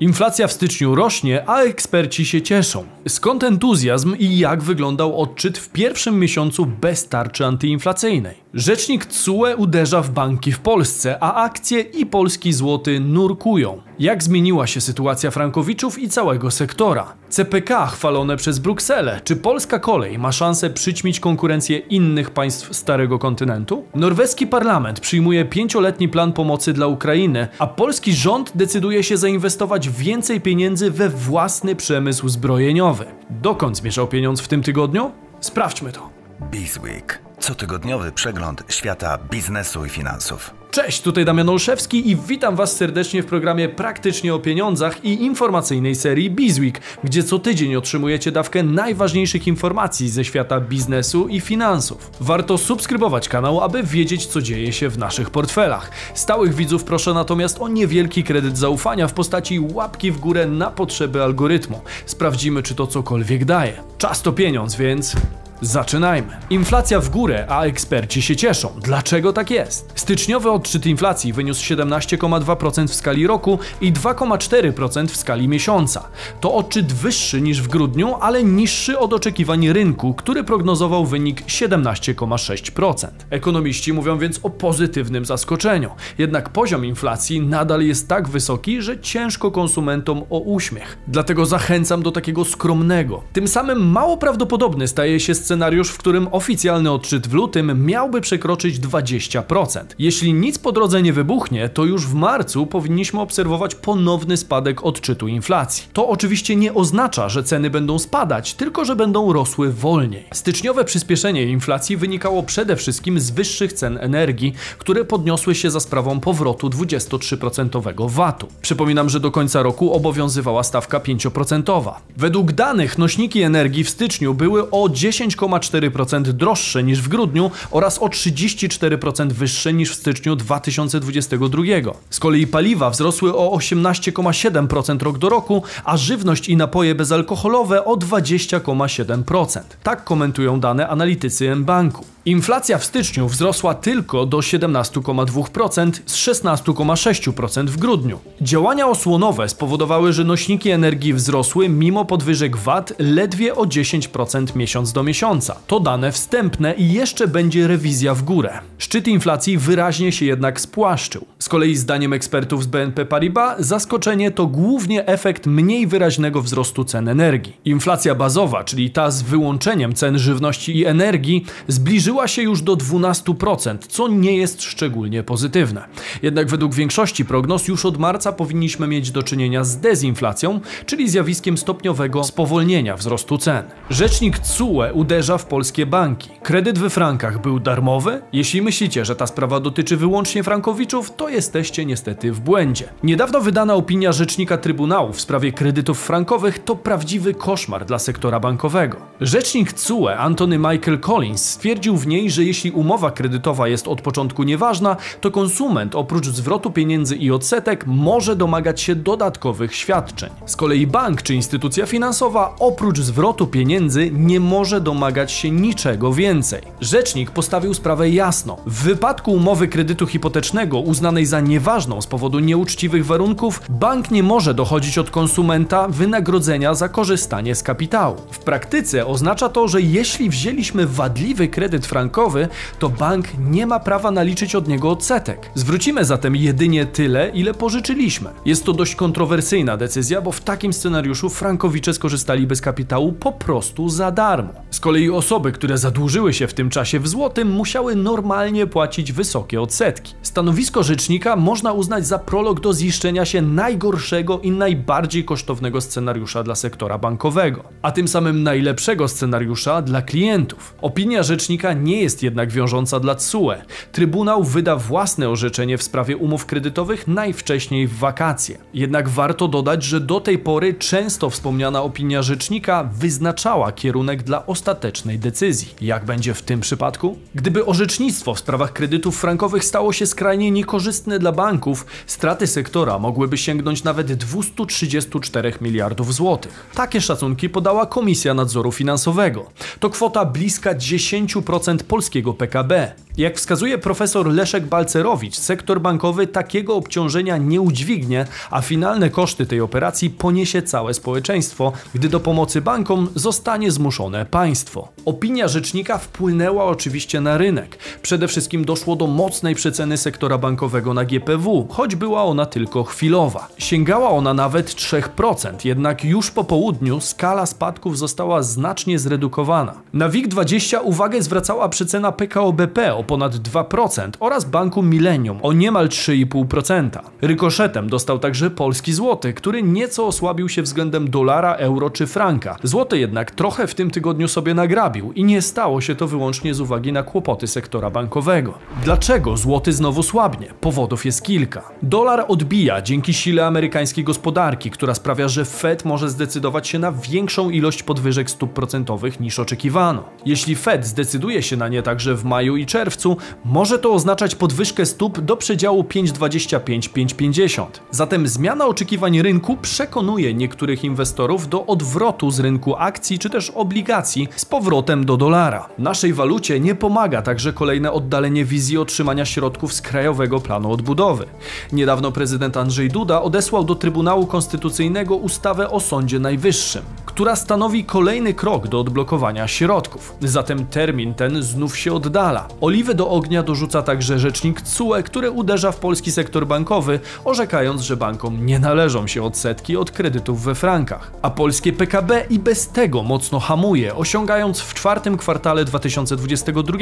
Inflacja w styczniu rośnie, a eksperci się cieszą. Skąd entuzjazm i jak wyglądał odczyt w pierwszym miesiącu bez tarczy antyinflacyjnej? Rzecznik TSUE uderza w banki w Polsce, a akcje i polski złoty nurkują. Jak zmieniła się sytuacja frankowiczów i całego sektora? CPK chwalone przez Brukselę. Czy polska kolej ma szansę przyćmić konkurencję innych państw starego kontynentu? Norweski parlament przyjmuje pięcioletni plan pomocy dla Ukrainy, a polski rząd decyduje się zainwestować więcej pieniędzy we własny przemysł zbrojeniowy. Dokąd zmierzał pieniądz w tym tygodniu? Sprawdźmy to. Bizweek. Cotygodniowy przegląd świata biznesu i finansów. Cześć, tutaj Damian Olszewski i witam Was serdecznie w programie Praktycznie o Pieniądzach i informacyjnej serii Bizweek, gdzie co tydzień otrzymujecie dawkę najważniejszych informacji ze świata biznesu i finansów. Warto subskrybować kanał, aby wiedzieć, co dzieje się w naszych portfelach. Stałych widzów proszę natomiast o niewielki kredyt zaufania w postaci łapki w górę na potrzeby algorytmu. Sprawdzimy, czy to cokolwiek daje. Czas to pieniądz, więc Zaczynajmy. Inflacja w górę, a eksperci się cieszą. Dlaczego tak jest? Styczniowy odczyt inflacji wyniósł 17,2% w skali roku i 2,4% w skali miesiąca. To odczyt wyższy niż w grudniu, ale niższy od oczekiwań rynku, który prognozował wynik 17,6%. Ekonomiści mówią więc o pozytywnym zaskoczeniu. Jednak poziom inflacji nadal jest tak wysoki, że ciężko konsumentom o uśmiech. Dlatego zachęcam do takiego skromnego. Tym samym mało prawdopodobny staje się scenariusz, w którym oficjalny odczyt w lutym miałby przekroczyć 20%. Jeśli nic po drodze nie wybuchnie, to już w marcu powinniśmy obserwować ponowny spadek odczytu inflacji. To oczywiście nie oznacza, że ceny będą spadać, tylko że będą rosły wolniej. Styczniowe przyspieszenie inflacji wynikało przede wszystkim z wyższych cen energii, które podniosły się za sprawą powrotu 23% VAT-u. Przypominam, że do końca roku obowiązywała stawka 5%. Według danych nośniki energii w styczniu były o 10 5,4% droższe niż w grudniu oraz o 34% wyższe niż w styczniu 2022. Z kolei paliwa wzrosły o 18,7% rok do roku, a żywność i napoje bezalkoholowe o 20,7%. Tak komentują dane analitycy M-Banku. Inflacja w styczniu wzrosła tylko do 17,2% z 16,6% w grudniu. Działania osłonowe spowodowały, że nośniki energii wzrosły mimo podwyżek VAT ledwie o 10% miesiąc do miesiąca. To dane wstępne i jeszcze będzie rewizja w górę. Szczyt inflacji wyraźnie się jednak spłaszczył. Z kolei zdaniem ekspertów z BNP Paribas zaskoczenie to głównie efekt mniej wyraźnego wzrostu cen energii. Inflacja bazowa, czyli ta z wyłączeniem cen żywności i energii, zbliżyła się już do 12%, co nie jest szczególnie pozytywne. Jednak według większości prognoz już od marca powinniśmy mieć do czynienia z dezinflacją, czyli zjawiskiem stopniowego spowolnienia wzrostu cen. Rzecznik TSUE uderza w polskie banki. Kredyt we frankach był darmowy? Jeśli myślicie, że ta sprawa dotyczy wyłącznie frankowiczów, to jesteście niestety w błędzie. Niedawno wydana opinia rzecznika Trybunału w sprawie kredytów frankowych to prawdziwy koszmar dla sektora bankowego. Rzecznik CUE Antony Michael Collins stwierdził w niej, że jeśli umowa kredytowa jest od początku nieważna, to konsument oprócz zwrotu pieniędzy i odsetek może domagać się dodatkowych świadczeń. Z kolei bank czy instytucja finansowa oprócz zwrotu pieniędzy nie może domagać się niczego więcej. Rzecznik postawił sprawę jasno. W wypadku umowy kredytu hipotecznego uznanej za nieważną z powodu nieuczciwych warunków, bank nie może dochodzić od konsumenta wynagrodzenia za korzystanie z kapitału. W praktyce oznacza to, że jeśli wzięliśmy wadliwy kredyt frankowy, to bank nie ma prawa naliczyć od niego odsetek. Zwrócimy zatem jedynie tyle, ile pożyczyliśmy. Jest to dość kontrowersyjna decyzja, bo w takim scenariuszu frankowicze skorzystaliby z kapitału po prostu za darmo. Z kolei osoby, które zadłużyły się w tym czasie w złotym, musiały normalnie płacić wysokie odsetki. Stanowisko rzecznika można uznać za prolog do ziszczenia się najgorszego i najbardziej kosztownego scenariusza dla sektora bankowego, a tym samym najlepszego scenariusza dla klientów. Opinia rzecznika nie jest jednak wiążąca dla TSUE. Trybunał wyda własne orzeczenie w sprawie umów kredytowych najwcześniej w wakacje. Jednak warto dodać, że do tej pory często wspomniana opinia rzecznika wyznaczała kierunek dla ostatecznej decyzji. Jak będzie w tym przypadku? Gdyby orzecznictwo w sprawach kredytów frankowych stało się skrajnie niekorzystne korzystne dla banków, straty sektora mogłyby sięgnąć nawet 234 miliardów złotych. Takie szacunki podała Komisja Nadzoru Finansowego. To kwota bliska 10% polskiego PKB. Jak wskazuje profesor Leszek Balcerowicz, sektor bankowy takiego obciążenia nie udźwignie, a finalne koszty tej operacji poniesie całe społeczeństwo, gdy do pomocy bankom zostanie zmuszone państwo. Opinia rzecznika wpłynęła oczywiście na rynek. Przede wszystkim doszło do mocnej przeceny sektora bankowego na GPW, choć była ona tylko chwilowa. Sięgała ona nawet 3%, jednak już po południu skala spadków została znacznie zredukowana. Na WIG20 uwagę zwracała przecena PKO BP o ponad 2% oraz banku Millennium o niemal 3,5%. Rykoszetem dostał także polski złoty, który nieco osłabił się względem dolara, euro czy franka. Złoty jednak trochę w tym tygodniu sobie nagrabił i nie stało się to wyłącznie z uwagi na kłopoty sektora bankowego. Dlaczego złoty znowu słabnie? Powodów jest kilka. Dolar odbija dzięki sile amerykańskiej gospodarki, która sprawia, że Fed może zdecydować się na większą ilość podwyżek stóp procentowych niż oczekiwano. Jeśli Fed zdecyduje się na nie także w maju i czerwcu, może to oznaczać podwyżkę stóp do przedziału 5,25-5,50. Zatem zmiana oczekiwań rynku przekonuje niektórych inwestorów do odwrotu z rynku akcji czy też obligacji z powrotem do dolara. Naszej walucie nie pomaga także kolejne oddalenie wizji otrzymania środków z Krajowego Planu Odbudowy. Niedawno prezydent Andrzej Duda odesłał do Trybunału Konstytucyjnego ustawę o Sądzie Najwyższym, która stanowi kolejny krok do odblokowania środków. Zatem termin ten znów się oddala. Oliwy do ognia dorzuca także rzecznik CUE, który uderza w polski sektor bankowy, orzekając, że bankom nie należą się odsetki od kredytów we frankach. A polskie PKB i bez tego mocno hamuje, osiągając w czwartym kwartale 2022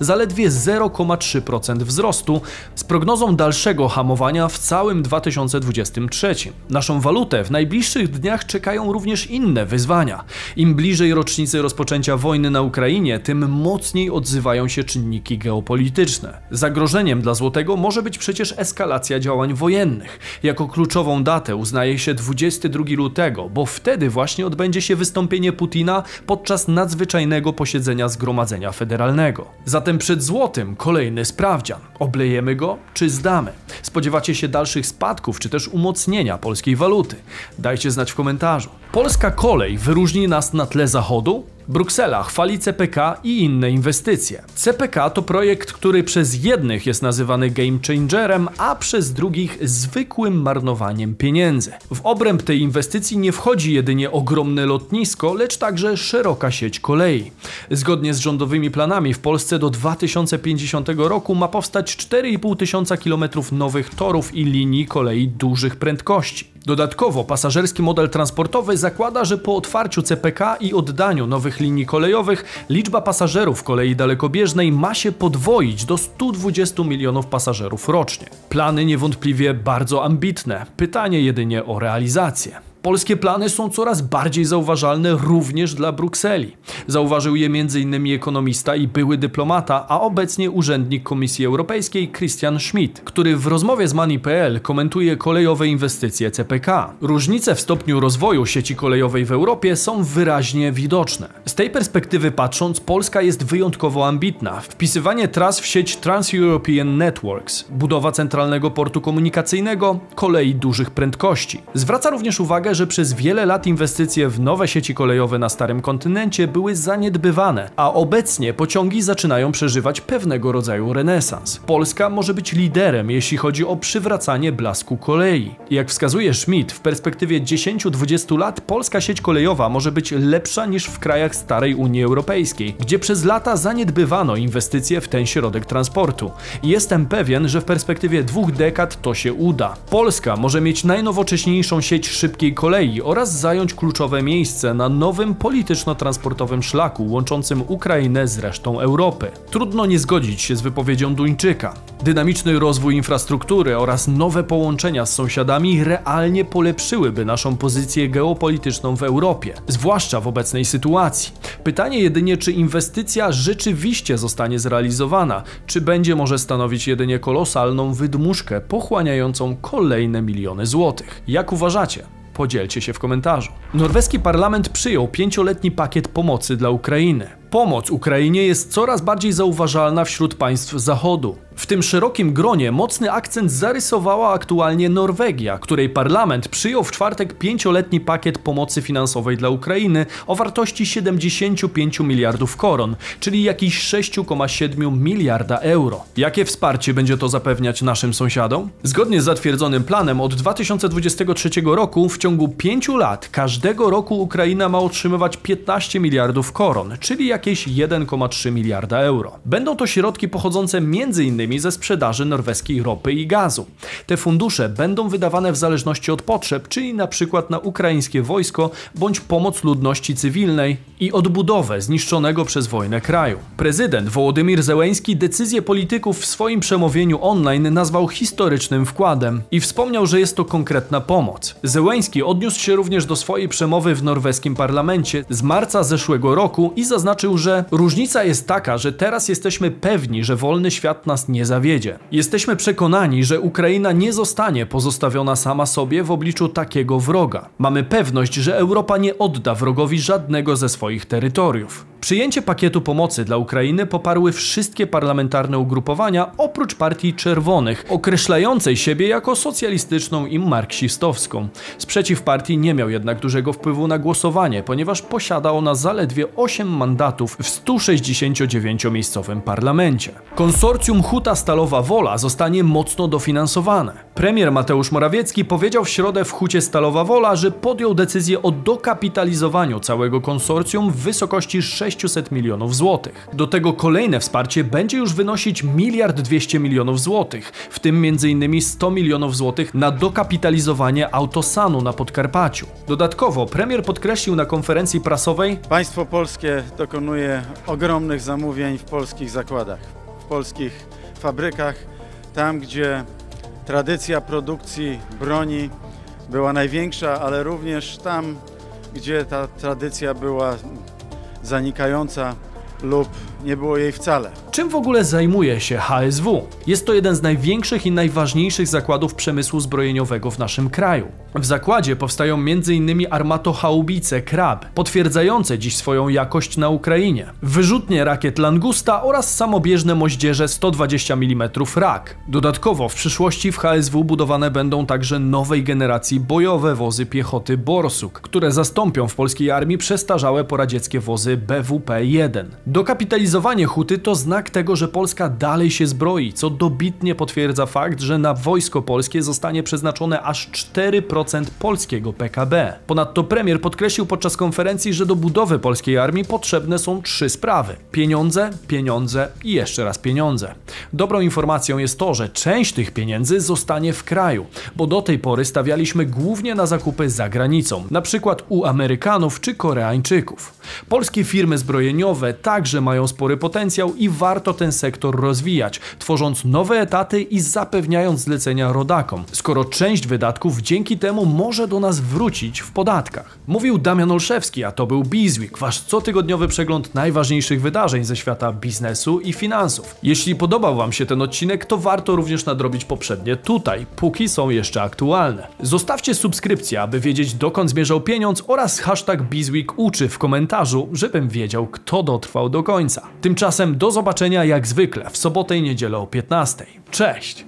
zaledwie 0,3% wzrostu, z prognozą dalszego hamowania w całym 2023. Naszą walutę w najbliższych dniach czekają również inne wyzwania. Im bliżej rocznicy rozpoczęcia wojny na Ukrainie, tym mocniej odzywają się czynniki geopolityczne. Zagrożeniem dla złotego może być przecież eskalacja działań wojennych. Jako kluczową datę uznaje się 22 lutego, bo wtedy właśnie odbędzie się wystąpienie Putina podczas nadzwyczajnego posiedzenia Zgromadzenia Federalnego. Zatem przed złotym kolejny sprawdzian. Oblejemy go czy zdamy? Spodziewacie się dalszych spadków czy też umocnienia polskiej waluty? Dajcie znać w komentarzu. Polska kolej wyróżni nas na tle zachodu? Bruksela chwali CPK i inne inwestycje. CPK to projekt, który przez jednych jest nazywany game changerem, a przez drugich zwykłym marnowaniem pieniędzy. W obręb tej inwestycji nie wchodzi jedynie ogromne lotnisko, lecz także szeroka sieć kolei. Zgodnie z rządowymi planami w Polsce do 2050 roku ma powstać 4,5 tysiąca kilometrów nowych torów i linii kolei dużych prędkości. Dodatkowo pasażerski model transportowy zakłada, że po otwarciu CPK i oddaniu nowych linii kolejowych liczba pasażerów kolei dalekobieżnej ma się podwoić do 120 milionów pasażerów rocznie. Plany niewątpliwie bardzo ambitne, pytanie jedynie o realizację. Polskie plany są coraz bardziej zauważalne również dla Brukseli. Zauważył je m.in. ekonomista i były dyplomata, a obecnie urzędnik Komisji Europejskiej Christian Schmidt, który w rozmowie z Money.pl komentuje kolejowe inwestycje CPK. Różnice w stopniu rozwoju sieci kolejowej w Europie są wyraźnie widoczne. Z tej perspektywy patrząc, Polska jest wyjątkowo ambitna. Wpisywanie tras w sieć Trans-European Networks, budowa centralnego portu komunikacyjnego, kolei dużych prędkości. Zwraca również uwagę, uwagę, że przez wiele lat inwestycje w nowe sieci kolejowe na starym kontynencie były zaniedbywane, a obecnie pociągi zaczynają przeżywać pewnego rodzaju renesans. Polska może być liderem, jeśli chodzi o przywracanie blasku kolei. Jak wskazuje Schmidt, w perspektywie 10-20 lat polska sieć kolejowa może być lepsza niż w krajach starej Unii Europejskiej, gdzie przez lata zaniedbywano inwestycje w ten środek transportu. Jestem pewien, że w perspektywie dwóch dekad to się uda. Polska może mieć najnowocześniejszą sieć szybkiej kolei oraz zająć kluczowe miejsce na nowym polityczno-transportowym szlaku łączącym Ukrainę z resztą Europy. Trudno nie zgodzić się z wypowiedzią Duńczyka. Dynamiczny rozwój infrastruktury oraz nowe połączenia z sąsiadami realnie polepszyłyby naszą pozycję geopolityczną w Europie, zwłaszcza w obecnej sytuacji. Pytanie jedynie, czy inwestycja rzeczywiście zostanie zrealizowana, czy będzie może stanowić jedynie kolosalną wydmuszkę pochłaniającą kolejne miliony złotych. Jak uważacie? Podzielcie się w komentarzu. Norweski parlament przyjął pięcioletni pakiet pomocy dla Ukrainy. Pomoc Ukrainie jest coraz bardziej zauważalna wśród państw Zachodu. W tym szerokim gronie mocny akcent zarysowała aktualnie Norwegia, której parlament przyjął w czwartek pięcioletni pakiet pomocy finansowej dla Ukrainy o wartości 75 miliardów koron, czyli jakieś 6,7 miliarda euro. Jakie wsparcie będzie to zapewniać naszym sąsiadom? Zgodnie z zatwierdzonym planem od 2023 roku w ciągu 5 lat każdego roku Ukraina ma otrzymywać 15 miliardów koron, czyli jakieś 1,3 miliarda euro. Będą to środki pochodzące m.in ze sprzedaży norweskiej ropy i gazu. Te fundusze będą wydawane w zależności od potrzeb, czyli na przykład na ukraińskie wojsko bądź pomoc ludności cywilnej i odbudowę zniszczonego przez wojnę kraju. Prezydent Wołodymir Zełeński decyzję polityków w swoim przemówieniu online nazwał historycznym wkładem i wspomniał, że jest to konkretna pomoc. Zełeński odniósł się również do swojej przemowy w norweskim parlamencie z marca zeszłego roku i zaznaczył, że różnica jest taka, że teraz jesteśmy pewni, że wolny świat nas nie zawiedzie. Jesteśmy przekonani, że Ukraina nie zostanie pozostawiona sama sobie w obliczu takiego wroga. Mamy pewność, że Europa nie odda wrogowi żadnego ze swoich terytoriów. Przyjęcie pakietu pomocy dla Ukrainy poparły wszystkie parlamentarne ugrupowania oprócz Partii Czerwonych, określającej siebie jako socjalistyczną i marksistowską. Sprzeciw partii nie miał jednak dużego wpływu na głosowanie, ponieważ posiada ona zaledwie 8 mandatów w 169-miejscowym parlamencie. Konsorcjum Huta Stalowa Wola zostanie mocno dofinansowane. Premier Mateusz Morawiecki powiedział w środę w Hucie Stalowa Wola, że podjął decyzję o dokapitalizowaniu całego konsorcjum w wysokości 600 milionów złotych. Do tego kolejne wsparcie będzie już wynosić miliard 200 milionów złotych, w tym m.in. 100 milionów złotych na dokapitalizowanie Autosanu na Podkarpaciu. Dodatkowo premier podkreślił na konferencji prasowej, Państwo polskie dokonuje ogromnych zamówień w polskich zakładach, w polskich fabrykach, tam gdzie tradycja produkcji broni była największa, ale również tam, gdzie ta tradycja była zanikająca lub nie było jej wcale. Czym w ogóle zajmuje się HSW? Jest to jeden z największych i najważniejszych zakładów przemysłu zbrojeniowego w naszym kraju. W zakładzie powstają m.in. armatochaubice Krab, potwierdzające dziś swoją jakość na Ukrainie, wyrzutnie rakiet Langusta oraz samobieżne moździerze 120 mm RAK. Dodatkowo w przyszłości w HSW budowane będą także nowej generacji bojowe wozy piechoty Borsuk, które zastąpią w polskiej armii przestarzałe poradzieckie wozy BWP-1. Dokapitalizowanie huty to znak tego, że Polska dalej się zbroi, co dobitnie potwierdza fakt, że na wojsko polskie zostanie przeznaczone aż 4% polskiego PKB. Ponadto premier podkreślił podczas konferencji, że do budowy polskiej armii potrzebne są trzy sprawy: pieniądze, pieniądze i jeszcze raz pieniądze. Dobrą informacją jest to, że część tych pieniędzy zostanie w kraju, bo do tej pory stawialiśmy głównie na zakupy za granicą, na przykład u Amerykanów czy Koreańczyków. Polskie firmy zbrojeniowe także mają spory potencjał i warto ten sektor rozwijać, tworząc nowe etaty i zapewniając zlecenia rodakom, skoro część wydatków dzięki temu może do nas wrócić w podatkach. Mówił Damian Olszewski, a to był Bizweek, wasz cotygodniowy przegląd najważniejszych wydarzeń ze świata biznesu i finansów. Jeśli podobał Wam się ten odcinek, to warto również nadrobić poprzednie tutaj, póki są jeszcze aktualne. Zostawcie subskrypcję, aby wiedzieć dokąd zmierzał pieniądz oraz hashtag Bizweek uczy w komentarzu, żebym wiedział kto dotrwał do końca. Tymczasem do zobaczenia jak zwykle w sobotę i niedzielę o 15. Cześć!